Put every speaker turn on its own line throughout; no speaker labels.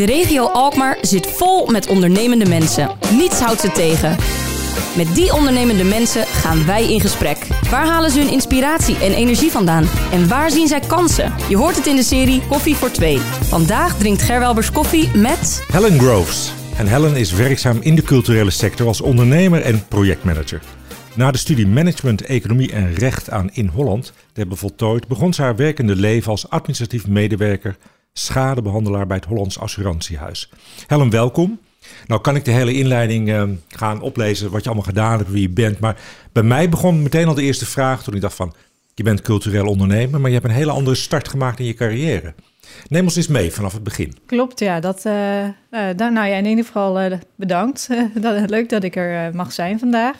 De regio Alkmaar zit vol met ondernemende mensen. Niets houdt ze tegen. Met die ondernemende mensen gaan wij in gesprek. Waar halen ze hun inspiratie en energie vandaan? En waar zien zij kansen? Je hoort het in de serie Koffie voor Twee. Vandaag drinkt Gerwelbers koffie met...
Helen Groves. En Helen is werkzaam in de culturele sector als ondernemer en projectmanager. Na de studie Management, Economie en Recht aan In Holland te hebben voltooid, begon ze haar werkende leven als administratief medewerker, schadebehandelaar bij het Hollands Assurantiehuis. Helen, welkom. Nou kan ik de hele inleiding uh, gaan oplezen wat je allemaal gedaan hebt, wie je bent. Maar bij mij begon meteen al de eerste vraag toen ik dacht van, je bent cultureel ondernemer, maar je hebt een hele andere start gemaakt in je carrière. Neem ons eens mee vanaf het begin.
Klopt, ja. Dat, uh, uh, nou ja, in ieder geval bedankt. leuk dat ik er mag zijn vandaag.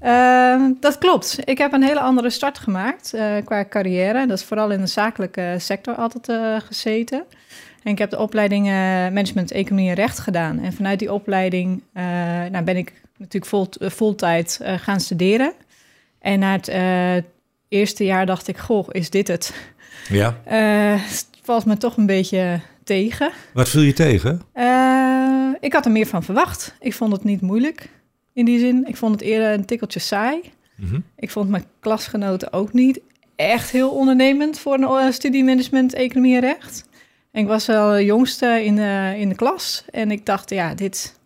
Ehm, dat klopt. Ik heb een hele andere start gemaakt qua carrière. Dat is vooral in de zakelijke sector altijd gezeten. En ik heb de opleiding Management, Economie en Recht gedaan. En vanuit die opleiding nou ben ik natuurlijk vol, voltijd gaan studeren. En na het eerste jaar dacht ik, goh, is dit het?
Ja
valt me toch een beetje tegen.
Wat viel je tegen?
Ik had er meer van verwacht. Ik vond het niet moeilijk in die zin. Ik vond het eerder een tikkeltje saai. Mm -hmm. Ik vond mijn klasgenoten ook niet echt heel ondernemend voor een uh, studie management, economie en recht. En ik was wel de jongste in de, in de klas. En ik dacht, ja, dit,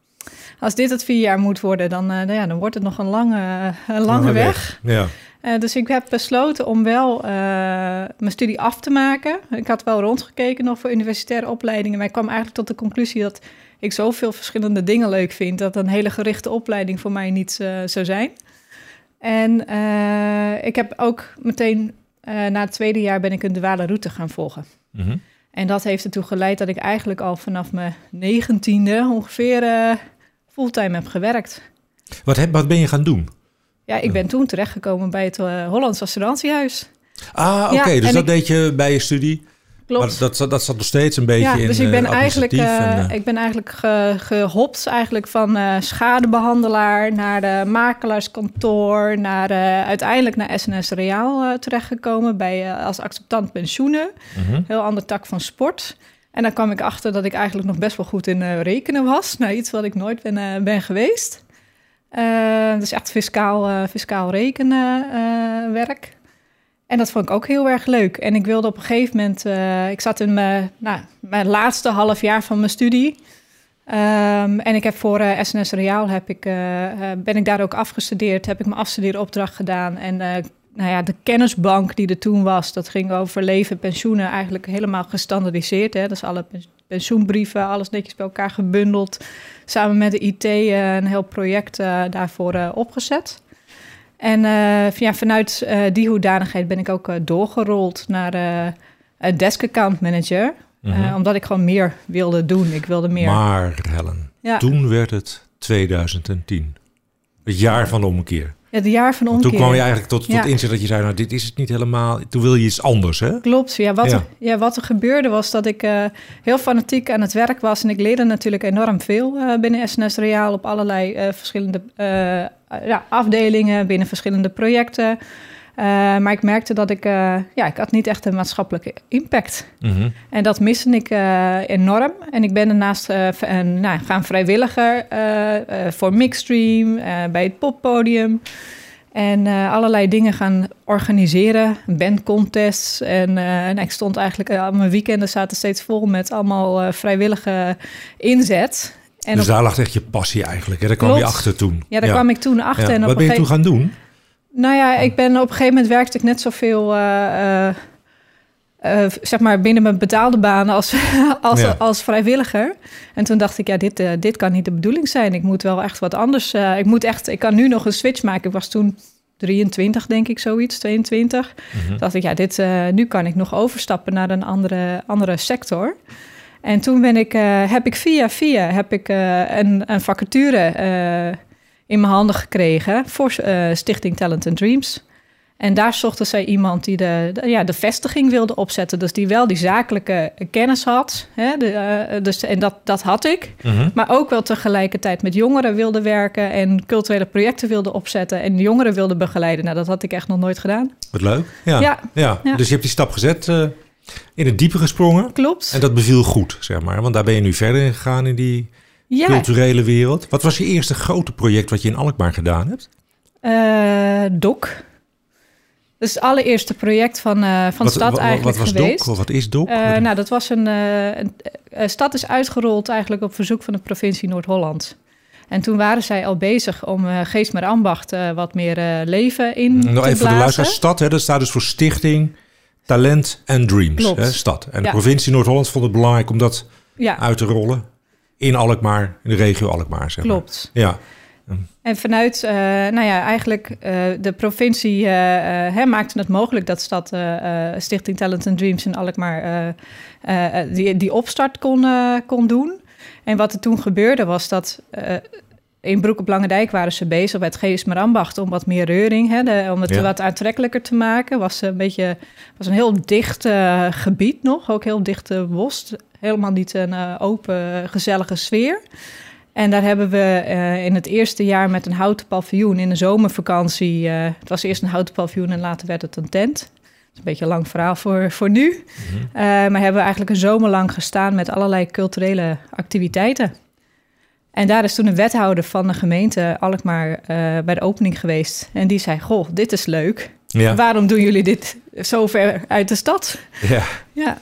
als dit het vier jaar moet worden, dan, uh, ja, dan wordt het nog een lange, een lange, weg.
weg. Ja.
Uh, dus ik heb besloten om wel uh, mijn studie af te maken. Ik had wel rondgekeken nog voor universitaire opleidingen, maar ik kwam eigenlijk tot de conclusie dat ik zoveel verschillende dingen leuk vind dat een hele gerichte opleiding voor mij niet uh, zou zijn. En ik heb ook meteen na het tweede jaar ben ik een duale route gaan volgen. Mm -hmm. En dat heeft ertoe geleid dat ik eigenlijk al vanaf mijn negentiende ongeveer fulltime heb gewerkt.
Wat, heb, wat ben je gaan doen?
Ja, ik ben toen terechtgekomen bij het Hollands Assurantiehuis.
Ah, oké. Okay, ja, dus dat ik... deed je bij je studie?
Klopt.
Maar dat, dat zat nog steeds een beetje
ja,
in
dus ik ben eigenlijk,
en,
uh... ik ben eigenlijk ge, gehopt eigenlijk van schadebehandelaar naar de makelaarskantoor, naar uiteindelijk naar SNS Reaal terechtgekomen bij, als acceptant pensioenen.
Mhm.
-huh. Heel ander tak van sport. En dan kwam ik achter dat ik eigenlijk nog best wel goed in rekenen was. Nou, iets wat ik nooit ben, ben geweest. Uh, dus echt fiscaal, fiscaal rekenwerk. En dat vond ik ook heel erg leuk. En ik wilde op een gegeven moment... ik zat in mijn, nou, mijn laatste half jaar van mijn studie. Um, en ik heb voor SNS Reaal heb ik, ben ik daar ook afgestudeerd. Heb ik mijn afstudeeropdracht gedaan. En nou ja, de kennisbank die er toen was... dat ging over leven, pensioenen... eigenlijk helemaal gestandardiseerd. Hè? Dus alle pensioenbrieven, alles netjes bij elkaar gebundeld. Samen met de IT een heel project daarvoor opgezet. En ja, vanuit die hoedanigheid ben ik ook doorgerold naar desk account manager. -hmm. omdat ik gewoon meer wilde doen. Ik wilde meer.
Maar Helen, ja. toen werd het 2010. Het jaar van de omkeer.
Het jaar van omkeer.
Toen kwam je eigenlijk tot, tot ja. inzicht dat je zei, nou dit is het niet helemaal. Toen wil je iets anders, hè?
Klopt, ja. Wat, ja. Er, ja, wat er gebeurde was dat ik uh, heel fanatiek aan het werk was. En ik leerde natuurlijk enorm veel uh, binnen SNS Reaal op allerlei uh, verschillende ja, afdelingen, binnen verschillende projecten. Maar ik merkte dat ik, ja, ik had niet echt een maatschappelijke impact.
Mm -hmm.
En dat miste ik enorm. En ik ben daarnaast nou, gaan vrijwilliger voor Mixstream, bij het poppodium. En allerlei dingen gaan organiseren, bandcontests. En, en ik stond eigenlijk, mijn weekenden zaten steeds vol met allemaal vrijwillige inzet.
En dus op... daar lag echt je passie eigenlijk, hè? daar kwam je achter toen.
Ja, daar ja. kwam ik toen achter.
Ja.
En
Wat
op
ben je toen gaan doen?
Nou ja, ik ben op een gegeven moment werkte ik net zoveel... Uh, zeg maar binnen mijn betaalde baan als, als, ja. als vrijwilliger. En toen dacht ik, ja, dit, uh, dit kan niet de bedoeling zijn. Ik moet wel echt wat anders. Uh, ik moet echt, ik kan nu nog een switch maken. Ik was toen 23, denk ik, zoiets, 22.
Mhm.
Dacht ik, ja, dit, nu kan ik nog overstappen naar een andere, andere sector. En toen ben ik, heb ik via via heb ik, een, een vacature in mijn handen gekregen voor Stichting Talent and Dreams. En daar zochten zij iemand die de, de, ja, de vestiging wilde opzetten. Dus die wel die zakelijke kennis had. Hè? De, uh, dus, en dat, dat had ik.
Mhm.
Maar ook wel tegelijkertijd met jongeren wilde werken. En culturele projecten wilde opzetten. En jongeren wilde begeleiden. Nou, dat had ik echt nog nooit gedaan.
Wat leuk. Ja.
Ja.
ja.
Ja.
Dus je hebt die stap gezet. Uh, In het diepe gesprongen.
Klopt.
En dat beviel goed, zeg maar. Want daar ben je nu verder in gegaan in die
ja,
culturele wereld. Wat was je eerste grote project wat je in Alkmaar gedaan hebt?
eh, DOC. Dus het allereerste project van, eh, van de stad
wat,
eigenlijk
wat was
geweest.
DOC? Wat is DOC?
Eh, nou, dat was een, een stad is uitgerold eigenlijk op verzoek van de provincie Noord-Holland. En toen waren zij al bezig om eh Geest met Ambacht wat meer leven in
Nog
te
even voor de
blazen.
luisteraar. Stad, hè, dat staat dus voor Stichting Talent and Dreams. Hè, stad. En de provincie Noord-Holland vond het belangrijk om dat
Ja,
uit te rollen. In Alkmaar, in de regio Alkmaar, zeg maar.
klopt.
Ja,
En vanuit, eh, nou ja, eigenlijk eh, de provincie eh, hè, maakte het mogelijk dat stad Stichting Talent and Dreams in Alkmaar die, die opstart kon, kon doen. En wat er toen gebeurde was dat in Broek op Langendijk waren ze bezig met Geest maar ambacht om wat meer reuring, hè, de- om het
Ja.
wat aantrekkelijker te maken. Was een beetje, was een heel dicht gebied nog, ook heel dichte bos. Helemaal niet een eh, open, gezellige sfeer. En daar hebben we eh, in het eerste jaar met een houten paviljoen in de zomervakantie. eh, het was eerst een houten paviljoen en later werd het een tent. Dat is een beetje een lang verhaal voor, voor nu. Eh, maar hebben we eigenlijk een zomer lang gestaan met allerlei culturele activiteiten. En daar is toen een wethouder van de gemeente Alkmaar bij de opening geweest. En die zei, goh, dit is leuk.
ja,
Waarom doen jullie dit zo ver uit de stad?
ja.
Ja,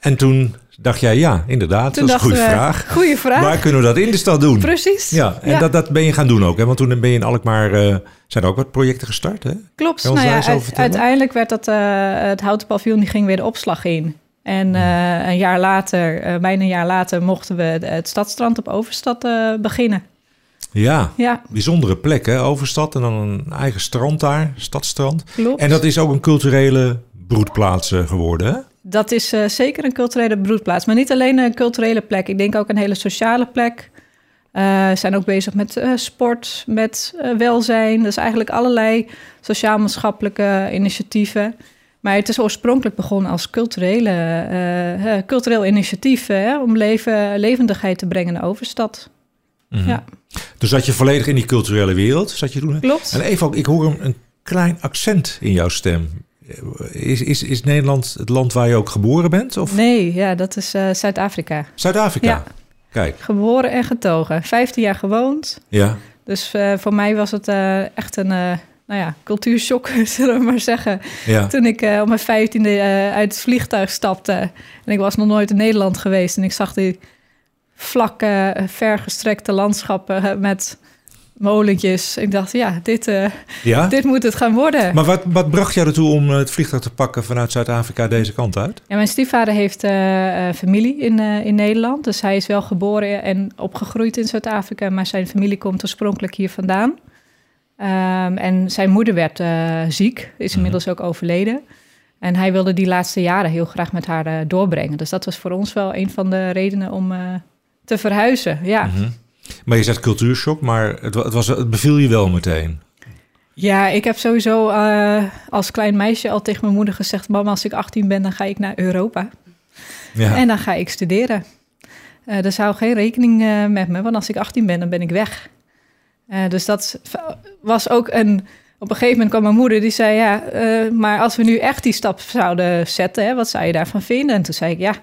En toen dacht jij, ja, inderdaad,
toen
dat is een goede vraag.
Goeie vraag.
Waar kunnen we dat in de stad doen?
Precies.
Ja, en
Ja.
Dat, dat ben je gaan doen ook. Hè? Want toen ben je in Alkmaar, eh, zijn er ook wat projecten gestart. Hè?
Klopt. Nou ja, uit- uiteindelijk werd dat, eh, het houten paviljoen die ging weer de opslag in. En eh, een jaar later, bijna een jaar later, mochten we het- stadstrand op Overstad beginnen.
Ja,
Ja,
bijzondere plek hè, Overstad. En dan een eigen strand daar, stadstrand.
klopt.
En dat is ook een culturele broedplaats geworden hè?
Dat is eh, zeker een culturele broedplaats. Maar niet alleen een culturele plek. Ik denk ook een hele sociale plek. Eh zijn ook bezig met eh, sport, met welzijn. Dus eigenlijk allerlei sociaal-maatschappelijke initiatieven. Maar het is oorspronkelijk begonnen als culturele, cultureel initiatief... hè, om leven, levendigheid te brengen in de overstad.
Mhm.
Ja.
Dus zat je volledig in die culturele wereld, zat je toen.
Klopt.
En even, ook, ik hoor een, een klein accent in jouw stem. Is, is, is Nederland het land waar je ook geboren bent? Of
Nee, ja, dat is eh, Zuid-Afrika.
Zuid-Afrika?
Ja.
Kijk,
Geboren en getogen. 15 jaar gewoond.
ja.
Dus eh, voor mij was het eh, echt een nou ja, cultuurshock, zullen we maar zeggen.
ja.
Toen ik op mijn vijftiende uit het vliegtuig stapte. En ik was nog nooit in Nederland geweest. En ik zag die vlakke, vergestrekte landschappen met molentjes. Ik dacht, ja, dit, eh,
ja?
dit moet het gaan worden.
Maar wat, wat bracht jou ertoe om het vliegtuig te pakken vanuit Zuid-Afrika deze kant uit?
Ja, mijn stiefvader heeft eh, eh, familie in, in Nederland. Dus hij is wel geboren en opgegroeid in Zuid-Afrika. Maar zijn familie komt oorspronkelijk hier vandaan. Ehm, en zijn moeder werd ziek, is inmiddels ook overleden. En hij wilde die laatste jaren heel graag met haar doorbrengen. Dus dat was voor ons wel een van de redenen om te verhuizen. Ja.
Mhm. Maar je zegt cultuurshock, maar het, het, was, het beviel je wel meteen.
ja, ik heb sowieso eh, als klein meisje al tegen mijn moeder gezegd... mama, als ik 18 ben, dan ga ik naar Europa.
Ja.
En dan ga ik studeren. Eh er zou geen rekening eh, met me, want als ik 18 ben, dan ben ik weg. Dus dat was ook een. Op een gegeven moment kwam mijn moeder die zei: Ja, maar als we nu echt die stap zouden zetten, hè, wat zou je daarvan vinden? En toen zei ik: Ja,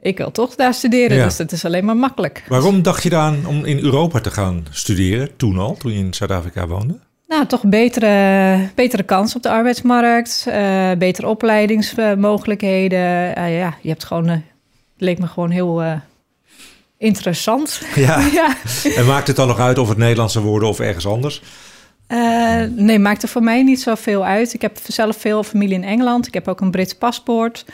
ik wil toch daar studeren,
Ja.
dus dat is alleen maar makkelijk.
Waarom dacht je dan om in Europa te gaan studeren, toen al, toen je in Zuid-Afrika woonde?
Nou, toch betere, betere kans op de arbeidsmarkt, eh, betere opleidingsmogelijkheden. Eh, ja, je hebt gewoon, eh, het leek me gewoon heel interessant.
Ja.
ja.
En maakt het dan nog uit of het Nederlands zou worden of ergens anders?
Nee, maakt er voor mij niet zoveel uit. Ik heb zelf veel familie in Engeland. Ik heb ook een Brits paspoort.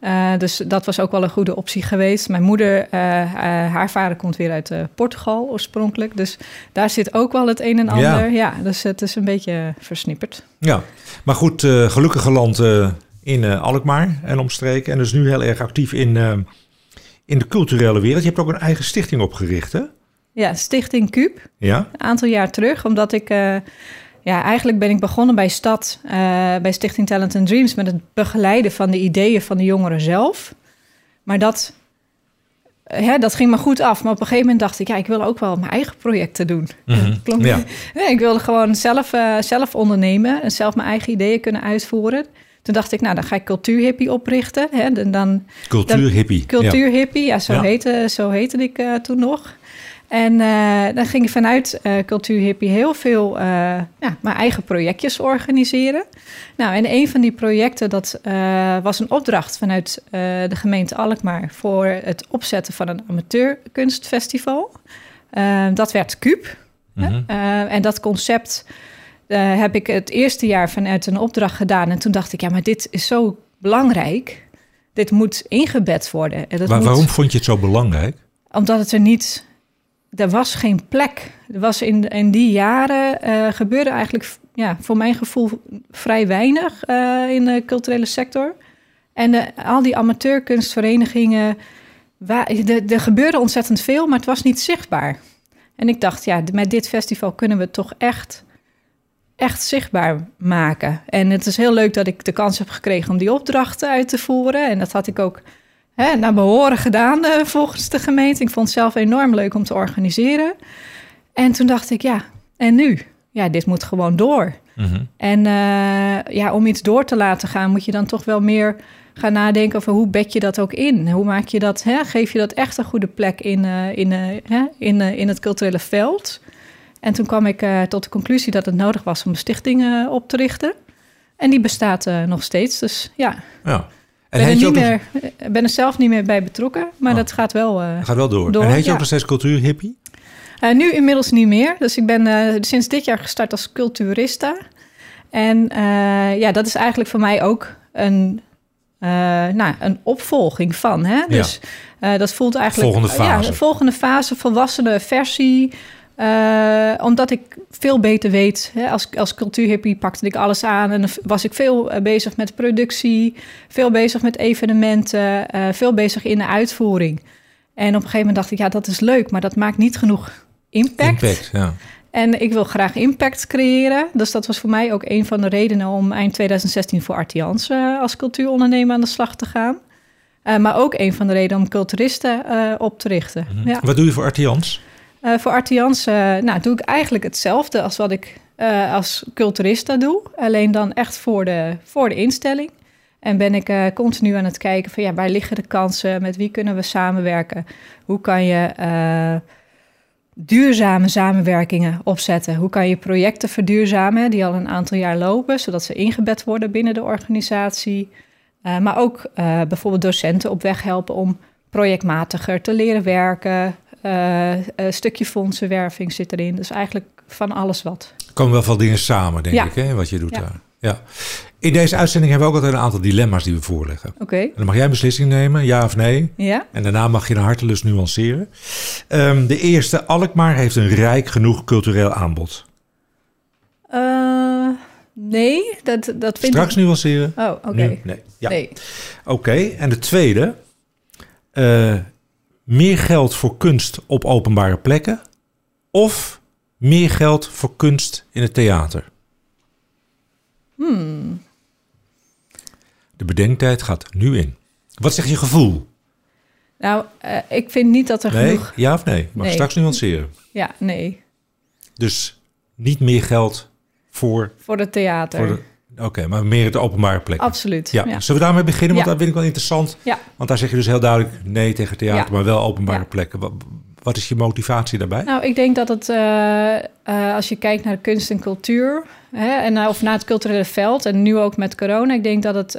Eh, dus dat was ook wel een goede optie geweest. Mijn moeder, eh, eh, haar vader komt weer uit Portugal oorspronkelijk. Dus daar zit ook wel het een en ander. Ja, dus het is een beetje versnipperd.
Ja, maar goed, gelukkig geland in Alkmaar en omstreken. En dus nu heel erg actief in, in de culturele wereld. Je hebt ook een eigen stichting opgericht, hè?
Ja, Stichting Cube.
Ja?
een aantal jaar terug, omdat ik... ja, eigenlijk ben ik begonnen bij Stad, eh, bij Stichting Talent and Dreams... met het begeleiden van de ideeën van de jongeren zelf. Maar dat, eh, hè, dat ging me goed af. Maar op een gegeven moment dacht ik... ja, ik wil ook wel mijn eigen projecten doen.
Mhm,
Klonk-
ja.
Ik wilde gewoon zelf, eh, zelf ondernemen... en zelf mijn eigen ideeën kunnen uitvoeren. Toen dacht ik, nou, dan ga ik cultuurhippie oprichten. Hè? Dan, dan,
cultuurhippie.
Cultuurhippie, ja. ja, zo, Heette, zo heette ik uh, toen nog. En uh, dan ging ik vanuit uh, Cultuurhippie heel veel ja, mijn eigen projectjes organiseren. Nou, en een van die projecten, dat was een opdracht vanuit de gemeente Alkmaar... voor het opzetten van een amateurkunstfestival. dat werd CUUP. Mm en dat concept heb ik het eerste jaar vanuit een opdracht gedaan. En toen dacht ik, ja, maar dit is zo belangrijk. Dit moet ingebed worden. En dat
maar waarom vond je het zo belangrijk?
Omdat het er niet... Er was geen plek. Er was in, in die jaren uh, gebeurde eigenlijk, ja, voor mijn gevoel, vrij weinig uh, in de culturele sector. En al die amateurkunstverenigingen, er gebeurde ontzettend veel, maar het was niet zichtbaar. En ik dacht, ja, met dit festival kunnen we toch echt echt zichtbaar maken. En het is heel leuk dat ik de kans heb gekregen om die opdrachten uit te voeren. En dat had ik ook hè, naar behoren gedaan uh, volgens de gemeente. Ik vond het zelf enorm leuk om te organiseren. En toen dacht ik, ja, en nu? Ja, dit moet gewoon door. Mhm. En uh, ja, om iets door te laten gaan, moet je dan toch wel meer gaan nadenken over hoe bed je dat ook in? Hoe maak je dat? Hè? Geef je dat echt een goede plek in, uh, in, uh, in, in het culturele veld? En toen kwam ik tot de conclusie dat het nodig was om een stichting op te richten. En die bestaat nog steeds. Dus ja. ja. En ben, er niet meer, nog... ben er zelf niet meer bij betrokken, maar oh. dat gaat wel,
gaat wel door. door. En heet je ja. ook nog steeds cultuurhippie?
nu inmiddels niet meer. Dus ik ben sinds dit jaar gestart als culturista. En ja, dat is eigenlijk voor mij ook een, nou, een opvolging van. Hè? Dus dat voelt eigenlijk...
Volgende fase.
Ja, volgende fase, volwassene versie... Uh, omdat ik veel beter weet, hè, als, als cultuurhippie pakte ik alles aan en was ik veel uh, bezig met productie, veel bezig met evenementen, uh, veel bezig in de uitvoering. En op een gegeven moment dacht ik, ja, dat is leuk, maar dat maakt niet genoeg impact.
Impact, ja.
En ik wil graag impact creëren. Dus dat was voor mij ook een van de redenen om eind 2016 voor Artians als cultuurondernemer aan de slag te gaan. maar ook een van de redenen om culturisten op te richten. Mm -hmm. ja.
Wat doe je voor Artians?
Uh, voor Artians uh, nou, doe ik eigenlijk hetzelfde als wat ik uh, als culturista doe. Alleen dan echt voor de, voor de instelling. En ben ik continu aan het kijken van ja, waar liggen de kansen? Met wie kunnen we samenwerken? Hoe kan je duurzame samenwerkingen opzetten? Hoe kan je projecten verduurzamen die al een aantal jaar lopen, zodat ze ingebed worden binnen de organisatie? maar ook bijvoorbeeld docenten op weg helpen om projectmatiger te leren werken, een stukje fondsenwerving zit erin. Dus eigenlijk van alles wat.
Er komen wel veel dingen samen, denk ik, hè, wat je doet daar. Ja. In deze uitzending hebben we ook altijd een aantal dilemma's die we voorleggen.
Oké. Okay.
Dan mag jij een beslissing nemen, ja of nee.
Ja.
En daarna mag je een hartelust nuanceren. Um, de eerste, Alkmaar heeft een rijk genoeg cultureel aanbod.
Uh, nee, dat, dat vind
Straks nuanceren.
Oh, oké. Okay.
Nee. Ja. nee. Oké, en de tweede... Uh, meer geld voor kunst op openbare plekken of meer geld voor kunst in het theater?
Hmm.
De bedenktijd gaat nu in. Wat zegt je gevoel?
Nou, uh, ik vind niet dat er
nee,
genoeg...
Ja of nee? Mag nee. straks nuanceren.
Ja, nee.
Dus niet meer geld voor...
Voor het theater.
Oké, okay, maar meer het openbare plek.
Absoluut.
Ja.
ja.
Zullen we daarmee beginnen? Want ja. dat vind ik wel interessant.
Ja.
Want daar zeg je dus heel duidelijk nee tegen theater, maar wel openbare plekken. Wat, wat, is je motivatie daarbij?
Nou, ik denk dat het, uh, uh, als je kijkt naar kunst en cultuur, hè, en, uh, of naar het culturele veld, en nu ook met corona, ik denk dat het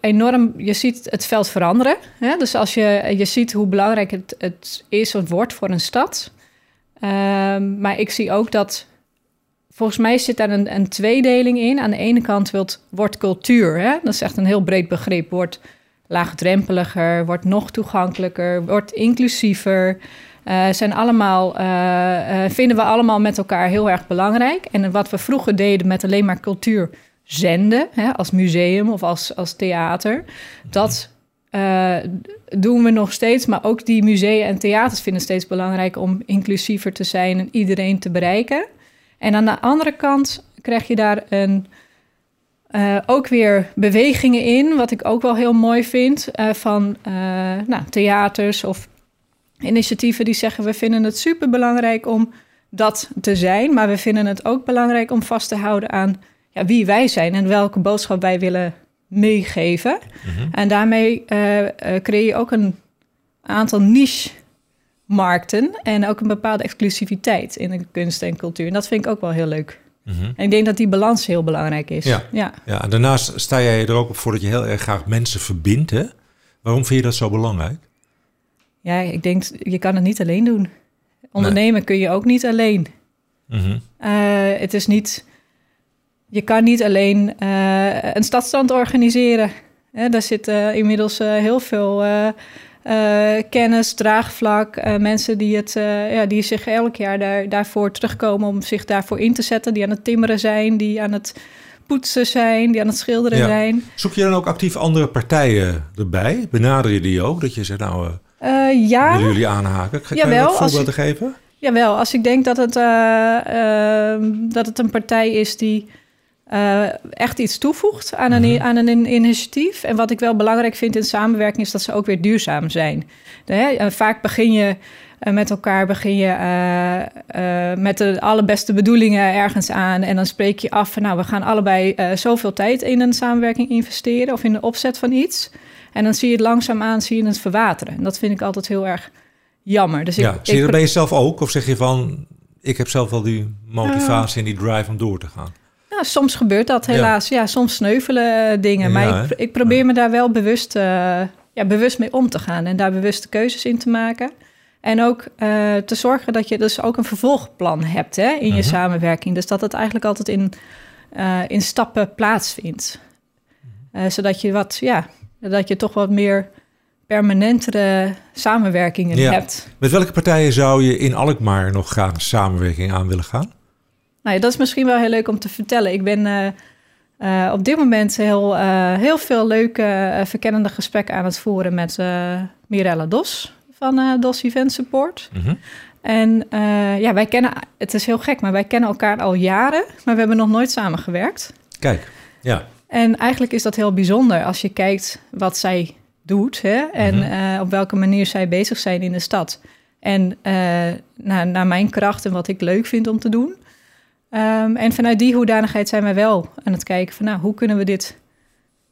enorm, je ziet het veld veranderen. Hè? Dus als je, je ziet hoe belangrijk het, het is of wordt voor een stad. Ehm, maar ik zie ook dat volgens mij zit daar een, een tweedeling in. Aan de ene kant wordt cultuur, hè? dat is echt een heel breed begrip, wordt laagdrempeliger, wordt nog toegankelijker, wordt inclusiever. Uh, zijn allemaal, uh, uh, vinden we allemaal met elkaar heel erg belangrijk. En wat we vroeger deden met alleen maar cultuur zenden, hè, als museum of als, als theater, dat doen we nog steeds. Maar ook die musea en theaters vinden steeds belangrijk om inclusiever te zijn en iedereen te bereiken. En aan de andere kant krijg je daar een, uh, ook weer bewegingen in, wat ik ook wel heel mooi vind, uh, van uh, nou, theaters of initiatieven die zeggen: we vinden het super belangrijk om dat te zijn, maar we vinden het ook belangrijk om vast te houden aan ja, wie wij zijn en welke boodschap wij willen meegeven. En daarmee eh, eh, creëer je ook een aantal niche-markten en ook een bepaalde exclusiviteit in de kunst en cultuur. En dat vind ik ook wel heel leuk. En ik denk dat die balans heel belangrijk is.
Ja.
ja.
Ja, en daarnaast sta jij er ook op voor dat je heel erg graag mensen verbindt. Hè? Waarom vind je dat zo belangrijk?
Ja, ik denk, je kan het niet alleen doen. Ondernemen kun je ook niet alleen.
Mhm.
Eh, het is niet, je kan niet alleen eh, een stadstand organiseren. Hè, daar zit eh, inmiddels eh, heel veel eh, eh, kennis, draagvlak, eh, mensen die, het, eh, ja, die zich elk jaar daar, daarvoor terugkomen om zich daarvoor in te zetten, die aan het timmeren zijn, die aan het poetsen zijn, die aan het schilderen
Ja.
zijn.
Zoek je dan ook actief andere partijen erbij? Benader je die ook? Dat je zegt, nou, eh,
Eh, ja,
willen jullie aanhaken? Kan je
Jawel,
wat
als
voorbeelden geven?
Jawel, als ik denk dat het, eh, ehm, dat het een partij is die eh, echt iets toevoegt aan een,
Mhm.
aan een in- initiatief. En wat ik wel belangrijk vind in samenwerking is dat ze ook weer duurzaam zijn. De, hè, eh, vaak begin je eh, met elkaar, begin je met de allerbeste bedoelingen ergens aan. En dan spreek je af van nou, we gaan allebei zoveel tijd in een samenwerking investeren of in de opzet van iets. En dan zie je het langzaamaan zie je het verwateren. En dat vind ik altijd heel erg jammer. Dus
Ja,
ik,
zie je dat bij jezelf ook? Of zeg je van, ik heb zelf wel die motivatie en die drive om door te gaan?
Soms gebeurt dat helaas. Ja, soms sneuvelen eh, dingen. Maar ik, ik probeer me daar wel bewust, eh, ja, bewust mee om te gaan. En daar bewuste keuzes in te maken. En ook eh, te zorgen dat je dus ook een vervolgplan hebt hè, in je
Mhm.
samenwerking. Dus dat het eigenlijk altijd in, in stappen plaatsvindt. Zodat je wat, ja, dat je toch wat meer permanentere samenwerkingen
Ja.
hebt.
Met welke partijen zou je in Alkmaar nog graag samenwerking aan willen gaan?
Nou ja, dat is misschien wel heel leuk om te vertellen. Ik ben eh, eh, op dit moment heel, eh, heel veel leuke, verkennende gesprekken aan het voeren met Mirella Dos van Dos Event Support.
Mhm.
En ja, wij kennen, het is heel gek, maar wij kennen elkaar al jaren, maar we hebben nog nooit samengewerkt.
Kijk, ja.
En eigenlijk is dat heel bijzonder als je kijkt wat zij doet hè, en
Mhm.
op welke manier zij bezig zijn in de stad. En naar, naar mijn kracht en wat ik leuk vind om te doen. Ehm, en vanuit die hoedanigheid zijn wij wel aan het kijken van nou, hoe kunnen we dit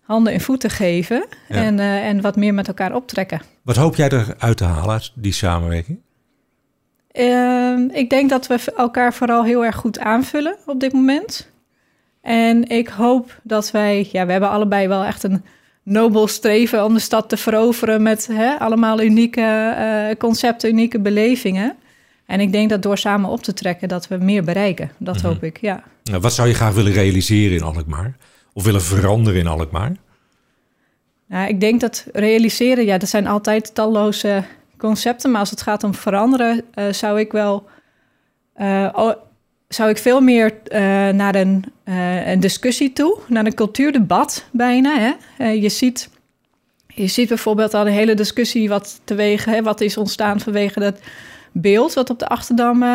handen en voeten geven
Ja.
en, eh, en wat meer met elkaar optrekken.
Wat hoop jij eruit te halen uit die samenwerking?
Ehm, ik denk dat we elkaar vooral heel erg goed aanvullen op dit moment. En ik hoop dat wij, ja, we hebben allebei wel echt een nobel streven om de stad te veroveren met hè, allemaal unieke eh, concepten, unieke belevingen. En ik denk dat door samen op te trekken dat we meer bereiken. Dat
Mhm.
hoop ik, ja.
Nou, wat zou je graag willen realiseren in Alkmaar? Of willen veranderen in Alkmaar?
Nou, ik denk dat realiseren, ja, er zijn altijd talloze concepten. Maar als het gaat om veranderen, eh, zou ik wel. eh, zou ik veel meer eh, naar een, een discussie toe, naar een cultuurdebat bijna. Hè? Je, ziet, je ziet bijvoorbeeld al een hele discussie wat teweeg, hè, wat is ontstaan vanwege dat beeld wat op de Achterdam eh,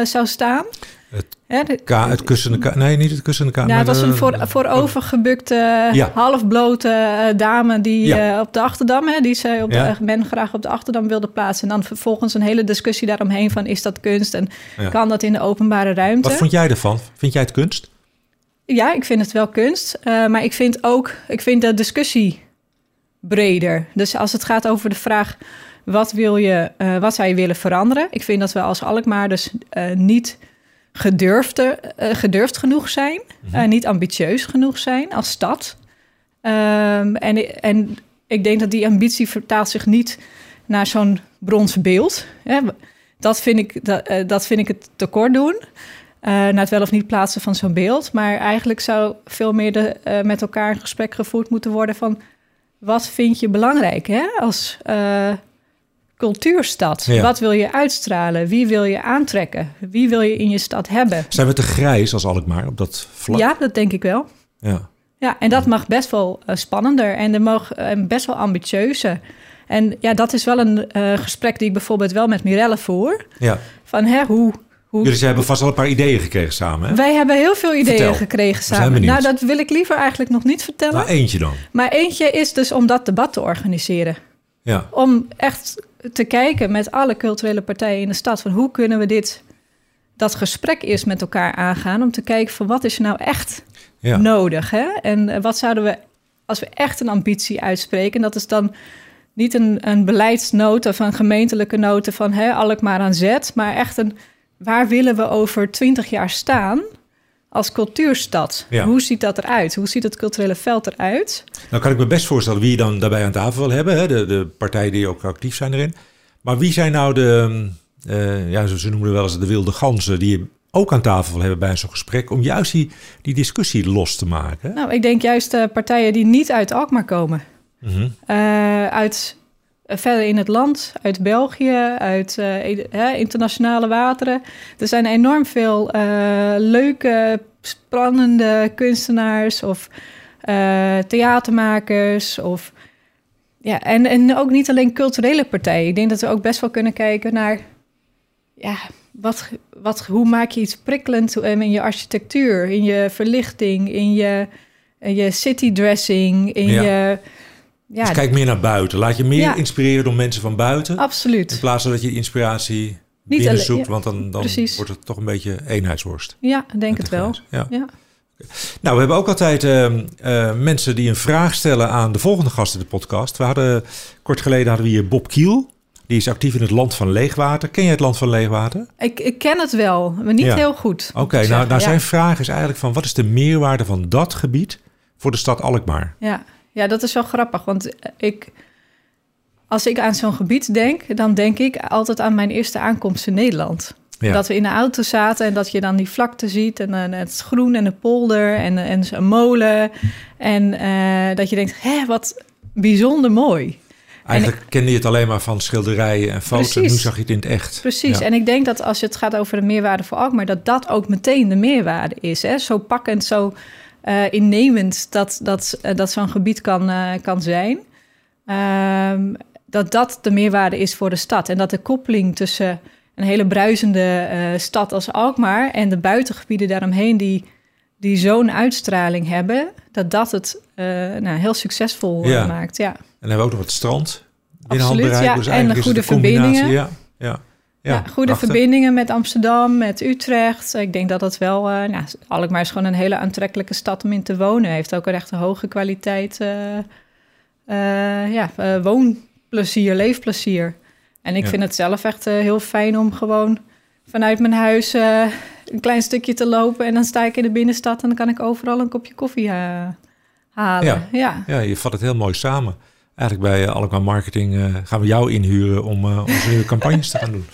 eh, zou staan.
Het
Hè, de-
K, het kussende. Nee, niet het kussende K.
ja, het was een voor, voorovergebukte,
Ja.
halfblote eh, dame die
Ja.
op de Achterdam, hè, die zij op
Ja.
de, men graag op de Achterdam wilde plaatsen. En dan vervolgens een hele discussie daaromheen van is dat kunst en
Ja.
kan dat in de openbare ruimte?
Wat vond jij ervan? Vind jij het kunst?
Ja, ik vind het wel kunst, maar ik vind ook, ik vind de discussie breder. Dus als het gaat over de vraag, wat wil je, eh, wat zou je willen veranderen? Ik vind dat we als Alkmaar dus eh, niet gedurfd, eh, gedurfd genoeg zijn, eh, niet ambitieus genoeg zijn als stad. Ehm, en, en ik denk dat die ambitie vertaalt zich niet naar zo'n brons beeld. Hè. Dat, vind ik, dat, dat vind ik het tekort doen. eh, naar het wel of niet plaatsen van zo'n beeld. Maar eigenlijk zou veel meer de, met elkaar een gesprek gevoerd moeten worden van... wat vind je belangrijk hè? als cultuurstad?
Ja.
Wat wil je uitstralen? Wie wil je aantrekken? Wie wil je in je stad hebben?
Zijn we te grijs als Alkmaar op dat vlak?
Ja, dat denk ik wel.
Ja.
Ja, en dat mag best wel eh, spannender en er mag eh, best wel ambitieuzer. En ja, dat is wel een eh, gesprek die ik bijvoorbeeld wel met Mirelle voer.
ja.
Van hè, hoe... hoe
Jullie hebben vast al een paar ideeën gekregen samen, hè?
wij hebben heel veel ideeën
Vertel.
gekregen samen. Nou, dat wil ik liever eigenlijk nog niet vertellen.
Nou, eentje dan.
Maar eentje is dus om dat debat te organiseren.
Ja.
Om echt te kijken met alle culturele partijen in de stad... van hoe kunnen we dit, dat gesprek eerst met elkaar aangaan... om te kijken van wat is er nou echt ja. nodig? Hè? En wat zouden we, als we echt een ambitie uitspreken, dat is dan niet een, een beleidsnota of een gemeentelijke nota van hè, Alkmaar aan zet, maar echt een waar willen we over twintig jaar staan als cultuurstad? Hoe ziet dat eruit? Hoe ziet het culturele veld eruit?
Nou kan ik me best voorstellen wie je dan daarbij aan tafel wil hebben, hè? De, de partijen die ook actief zijn erin. Maar wie zijn nou de, uh, ja, ze noemen wel eens de wilde ganzen, die je ook aan tafel wil hebben bij zo'n gesprek, om juist die, die discussie los te maken?
Nou, ik denk juist de partijen die niet uit Alkmaar komen. Mhm. Eh, uit eh, verder in het land, uit België, uit uh, internationale wateren. Er zijn enorm veel leuke, spannende kunstenaars of theatermakers of ja, en, en ook niet alleen culturele partijen. Ik denk dat we ook best wel kunnen kijken naar ja, wat, wat, hoe maak je iets prikkelend in je architectuur, in je verlichting, in je, in je citydressing, in je
ja, dus kijk meer naar buiten. Laat je meer inspireren door mensen van buiten.
Absoluut.
In plaats van dat je inspiratie Niet binnen zoekt, want dan, dan wordt het toch een beetje eenheidsworst.
Ja, denk het wel. Ja.
Nou, we hebben ook altijd uh, mensen die een vraag stellen aan de volgende gast in de podcast. We hadden, kort geleden hadden we hier Bob Kiel. Die is actief in het Land van Leegwater. Ken jij het Land van Leegwater?
Ik, ik ken het wel, maar niet heel goed.
Oké, nou, nou zijn vraag is eigenlijk van... wat is de meerwaarde van dat gebied voor de stad Alkmaar?
Ja, ja, dat is wel grappig, want ik, als ik aan zo'n gebied denk, dan denk ik altijd aan mijn eerste aankomst in Nederland. Dat we in de auto zaten en dat je dan die vlakte ziet en, en het groen en de polder en, en een molen. En uh, dat je denkt, hé, wat bijzonder mooi.
Eigenlijk kende je het alleen maar van schilderijen en foto's. Nu zag je het in het echt.
Precies. En ik denk dat als je het gaat over de meerwaarde voor Alkmaar... dat dat ook meteen de meerwaarde is. Hè? Zo pakkend, zo uh, innemend dat, dat, uh, dat zo'n gebied kan, uh, kan zijn. Um, dat dat de meerwaarde is voor de stad. En dat de koppeling tussen een hele bruisende stad als Alkmaar en de buitengebieden daaromheen die, die zo'n uitstraling hebben, dat dat het nou, heel succesvol ja. maakt. Ja. En
dan hebben we ook nog het strand.
Absoluut, ja. Dus en goede verbindingen.
Ja, ja.
Ja, goede verbindingen met Amsterdam, met Utrecht. Ik denk dat dat wel... Uh, nou, Alkmaar is gewoon een hele aantrekkelijke stad om in te wonen. Heeft ook een echt een hoge kwaliteit uh, uh, ja, woonplezier, leefplezier. En ik vind het zelf echt heel fijn om gewoon vanuit mijn huis een klein stukje te lopen. En dan sta ik in de binnenstad en dan kan ik overal een kopje koffie halen.
Ja.
Ja.
ja, je vat het heel mooi samen. Eigenlijk bij uh, Alkmaar Marketing uh, gaan we jou inhuren om uh, onze nieuwe campagnes te gaan doen.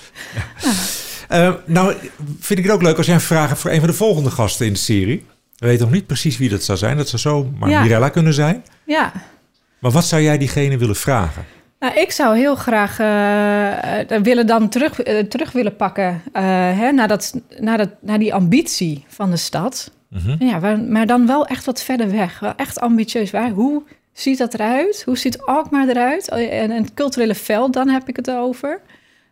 Ja. nou, vind ik het ook leuk als jij hebt voor een van de volgende gasten in de serie. We weten nog niet precies wie dat zou zijn. Dat zou zo maar ja. Mirella kunnen zijn.
Ja.
Maar wat zou jij diegene willen vragen?
Nou, ik zou heel graag willen dan terug, terug willen pakken hè, naar, dat, naar, dat, naar die ambitie van de stad. Mm -hmm. ja, maar, maar dan wel echt wat verder weg. Wel echt ambitieus. Waar, hoe ziet dat eruit? Hoe ziet Alkmaar eruit? Oh, en, het culturele veld, dan heb ik het over.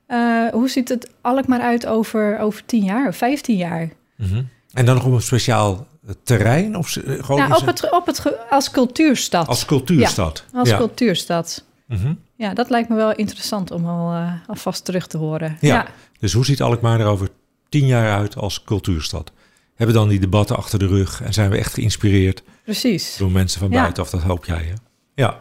Uh, hoe ziet het Alkmaar uit over, over 10 jaar of 15 jaar?
Mm -hmm. En dan nog op een speciaal terrein? Of
eh, gewoon nou, op het, op het, als cultuurstad.
Als cultuurstad.
Ja, als ja. cultuurstad. Mm -hmm. Ja, dat lijkt me wel interessant om al uh, alvast terug te horen.
Ja. ja. Dus hoe ziet Alkmaar er over 10 jaar uit als cultuurstad? Hebben dan die debatten achter de rug en zijn we echt geïnspireerd?
Precies.
Door mensen van buiten, of dat hoop jij, hè? Ja.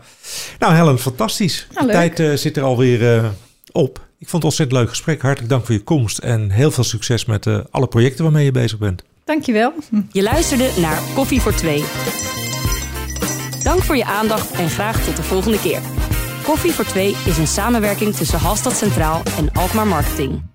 Nou, Helen, fantastisch. de tijd uh, zit er alweer uh, op. Ik vond het ontzettend leuk gesprek. Hartelijk dank voor je komst en heel veel succes met uh, alle projecten waarmee je bezig bent.
Dankjewel.
Je luisterde naar Koffie voor Twee. Dank voor je aandacht en graag tot de volgende keer. Koffie voor Twee is een samenwerking tussen Halstad Centraal en Alkmaar Marketing.